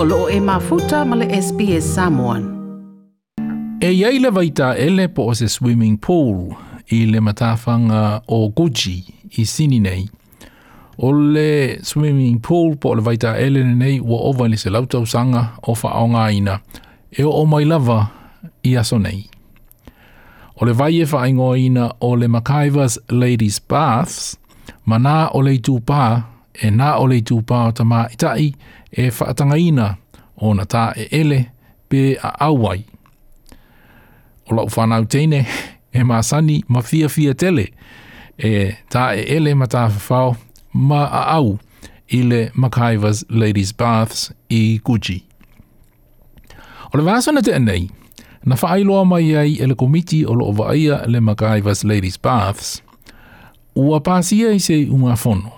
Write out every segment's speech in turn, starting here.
o loo e mafuta ma le SPS Samoan. E iei le vaita ele po o se swimming pool i le matafanga o Guji i sini nei. O le swimming pool po le vaita ele nei wa ova ni se lautau sanga o fa o ina e o mai lava i aso nei. O le vaie fa ingoina o le Macaivas Ladies Baths mana o le tupaa e nā ole i tūpāo ta mā itai e whaatanga ina o na tā e ele pe a auai. O lau whanau teine e mā sani ma fia fia tele e tā e ele ma tā whawhao ma a au i le Makaiwa's Ladies Baths i Gucci. O le vāsana te anei, na whaailoa mai ai e le komiti o loo vaia le Makaiwa's Ladies Baths, ua pāsia i se unga fono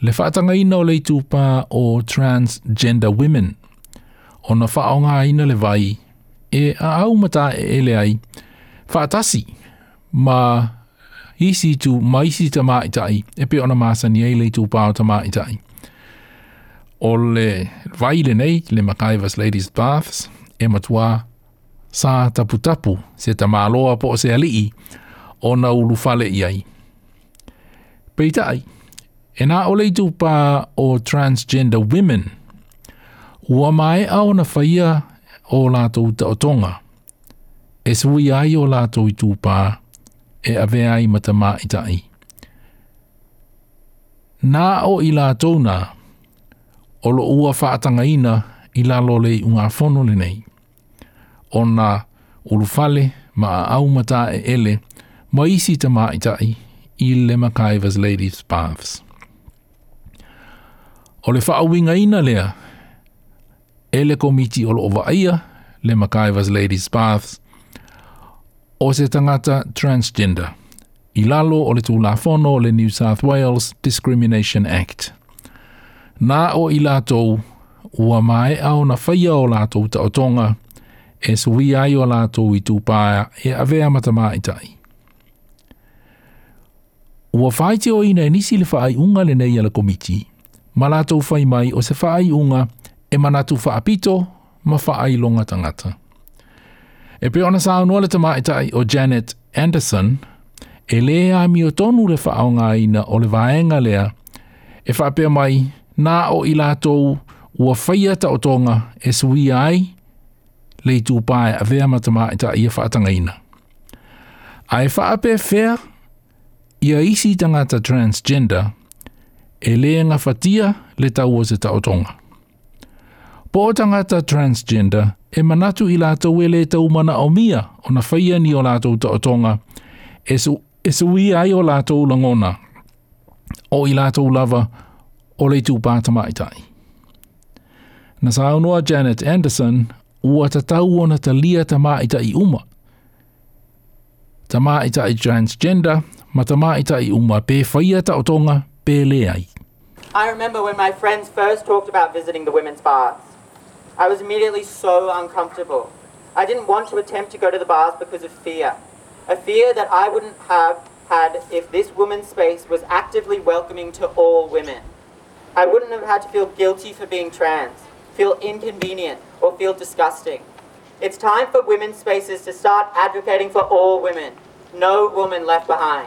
le whaatanga ina o le tūpā o transgender women. O na whaonga ina le vai, e a au mata e ele ai, whaatasi, ma isi tu maisi ta maitai, e pe ona māsa ni le tūpā o ta maitai. O le vai le nei, le Macaivas Ladies Baths, e matua sa tapu tapu, se ta maaloa po se alii, o na ulu fale iai. Peitai. Peitai. E nā ole i tūpā o transgender women, ua mai au na whaia o lātou ta o tonga. E sui ai o lātou i tūpā, e ave ai mata mā i tai. Nā o i lātou nā, o lo ua whaatanga ina i lalo le i ngā whono le O nā ulufale ma a au mata e ele, mo isi ta mā i tai, i le Macaiva's Ladies' Baths. O le whaawinga ina lea, e le komiti o lo aia, le Macaivas Ladies Paths, o se tangata transgender, i lalo o le tūlā whono le New South Wales Discrimination Act. Nā o i lātou, ua mai au na whaia o lātou ta tonga, e sui ai o lātou i tūpāia e avea matama i tai. Ua whaite o ina e nisi le whaai unga le nei ala komiti, malato fai mai o se whaai unga e manatu whaapito ma whaai longa tangata. E pe ona sāu nuala tama e o Janet Anderson, e lea mi o tonu le whaonga ina o le vaenga lea, e whaapea mai nā o i lātou ua whaiata o tonga e sui ai le i tūpāe a vea matama e tai e whaatanga ina. A e whaapea fea, ia isi tangata transgender, e le nga fatia le tau o se taotonga. Po o tangata transgender, e manatu i lato e le tau mana o mia o na whaia ni o lato taotonga, e, su, e ai o lato langona, o i lato lava, o le tu pātama i tai. Na saunua Janet Anderson, ua ta tau o na talia ta mā i uma. Ta i tai transgender, ma ta i uma pe whaia taotonga, I remember when my friends first talked about visiting the women's baths. I was immediately so uncomfortable. I didn't want to attempt to go to the baths because of fear. A fear that I wouldn't have had if this women's space was actively welcoming to all women. I wouldn't have had to feel guilty for being trans, feel inconvenient, or feel disgusting. It's time for women's spaces to start advocating for all women, no woman left behind.